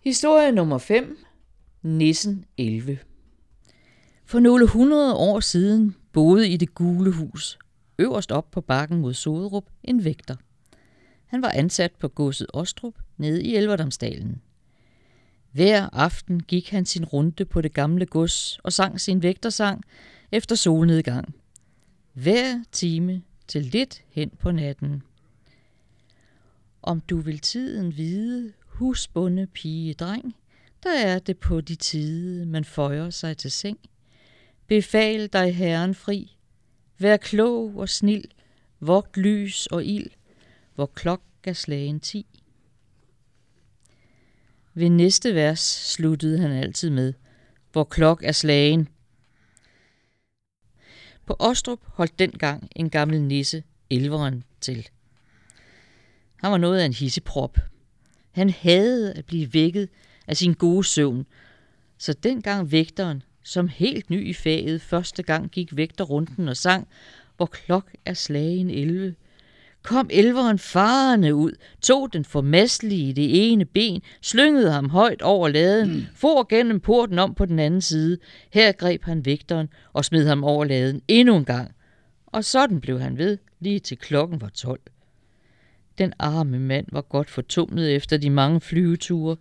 Historie nummer 5. Nissen 11. For nogle hundrede år siden boede i det gule hus, øverst op på bakken mod Soderup, en vægter. Han var ansat på godset Ostrup nede i Elverdamsdalen. Hver aften gik han sin runde på det gamle gods og sang sin vægtersang efter solnedgang. Hver time til lidt hen på natten. Om du vil tiden vide, husbunde pige dreng, der er det på de tide, man føjer sig til seng. Befal dig herren fri, vær klog og snil, vogt lys og ild, hvor klok er slagen ti. Ved næste vers sluttede han altid med, hvor klok er slagen. På Ostrup holdt dengang en gammel nisse elveren til. Han var noget af en hisseprop. Han havde at blive vækket af sin gode søvn, så dengang vægteren, som helt ny i faget, første gang gik vægterrunden og sang, hvor klok er slagen 11, kom elveren farende ud, tog den formastlige i det ene ben, slyngede ham højt over laden, mm. for gennem porten om på den anden side. Her greb han vægteren og smed ham over laden endnu en gang. Og sådan blev han ved, lige til klokken var tolv. Den arme mand var godt fortumlet efter de mange flyveture,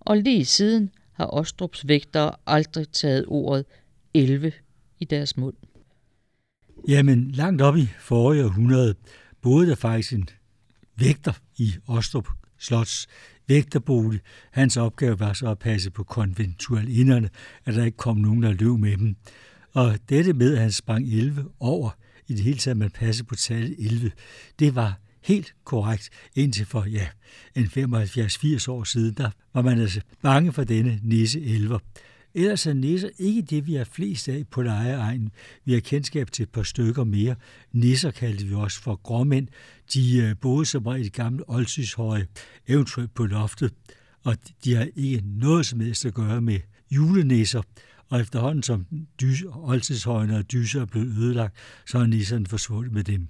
og lige siden har Ostrups vægtere aldrig taget ordet 11 i deres mund. Jamen, langt op i forrige århundrede boede der faktisk en vægter i Ostrup Slots vægterbolig. Hans opgave var så at passe på konventualinderne, at der ikke kom nogen, der løb med dem. Og dette med, at han sprang 11 over, i det hele taget, man passede på tallet 11, det var helt korrekt indtil for, ja, en 75-80 år siden, der var man altså bange for denne nisse elver. Ellers er nisser ikke det, vi har flest af på lejeegnen. Vi har kendskab til et par stykker mere. Nisser kaldte vi også for gråmænd. De øh, boede som regel i gamle oldtidshøje, eventuelt på loftet, og de har ikke noget som helst at gøre med julenisser. Og efterhånden som oldtidshøjene og dyser er blevet ødelagt, så er nisserne forsvundet med dem.